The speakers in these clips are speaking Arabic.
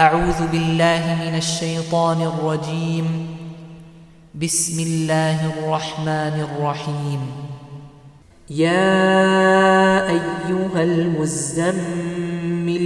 أعوذ بالله من الشيطان الرجيم. بسم الله الرحمن الرحيم. يا أيها المزمل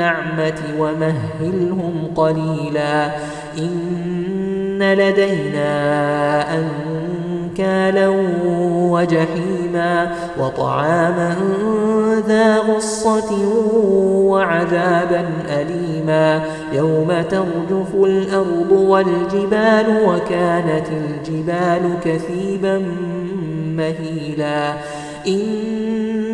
النعمة ومهلهم قليلا. إن لدينا أنكالا وجحيما وطعاما ذا غصة وعذابا أليما. يوم ترجف الأرض والجبال وكانت الجبال كثيبا مهيلا.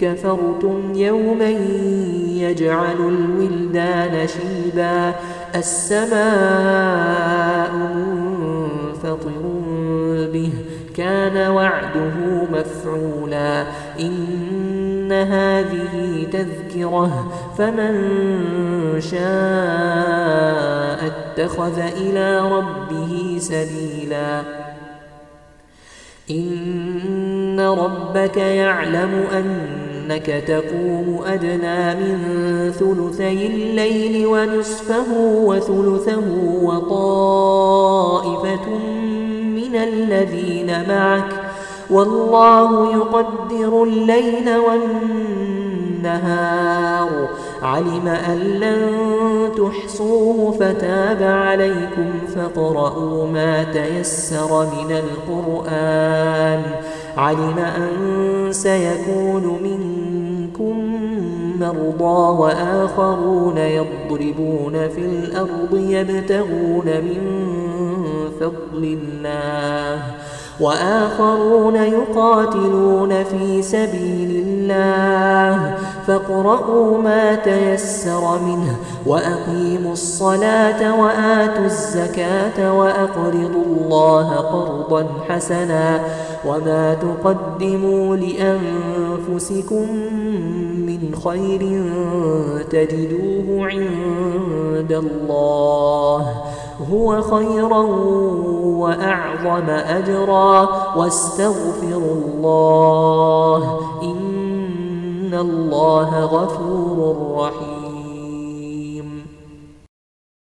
كفرتم يوما يجعل الولدان شيبا السماء منفطر به كان وعده مفعولا. إن هذه تذكرة فمن شاء اتخذ إلى ربه سبيلا. إن ربك يعلم أنك تقوم أدنى من ثلثي الليل ونصفه وثلثه وطائفة من الذين معك. والله يقدر الليل والنهار. علم أن لن تحصوه فتاب عليكم فقرأوا ما تيسر من القرآن. علم أن سيكون منكم مرضى وآخرون يضربون في الأرض يبتغون من فضل الله. وآخرون يقاتلون في سبيل الله فاقرؤوا ما تيسر منه وأقيموا الصلاة وآتوا الزكاة وأقرضوا الله قرضا حسنا وما تقدموا لأنفسكم من خير تجدوه عند الله هو خيرا وأعظم أجرا واستغفروا الله إن الله غفور رحيم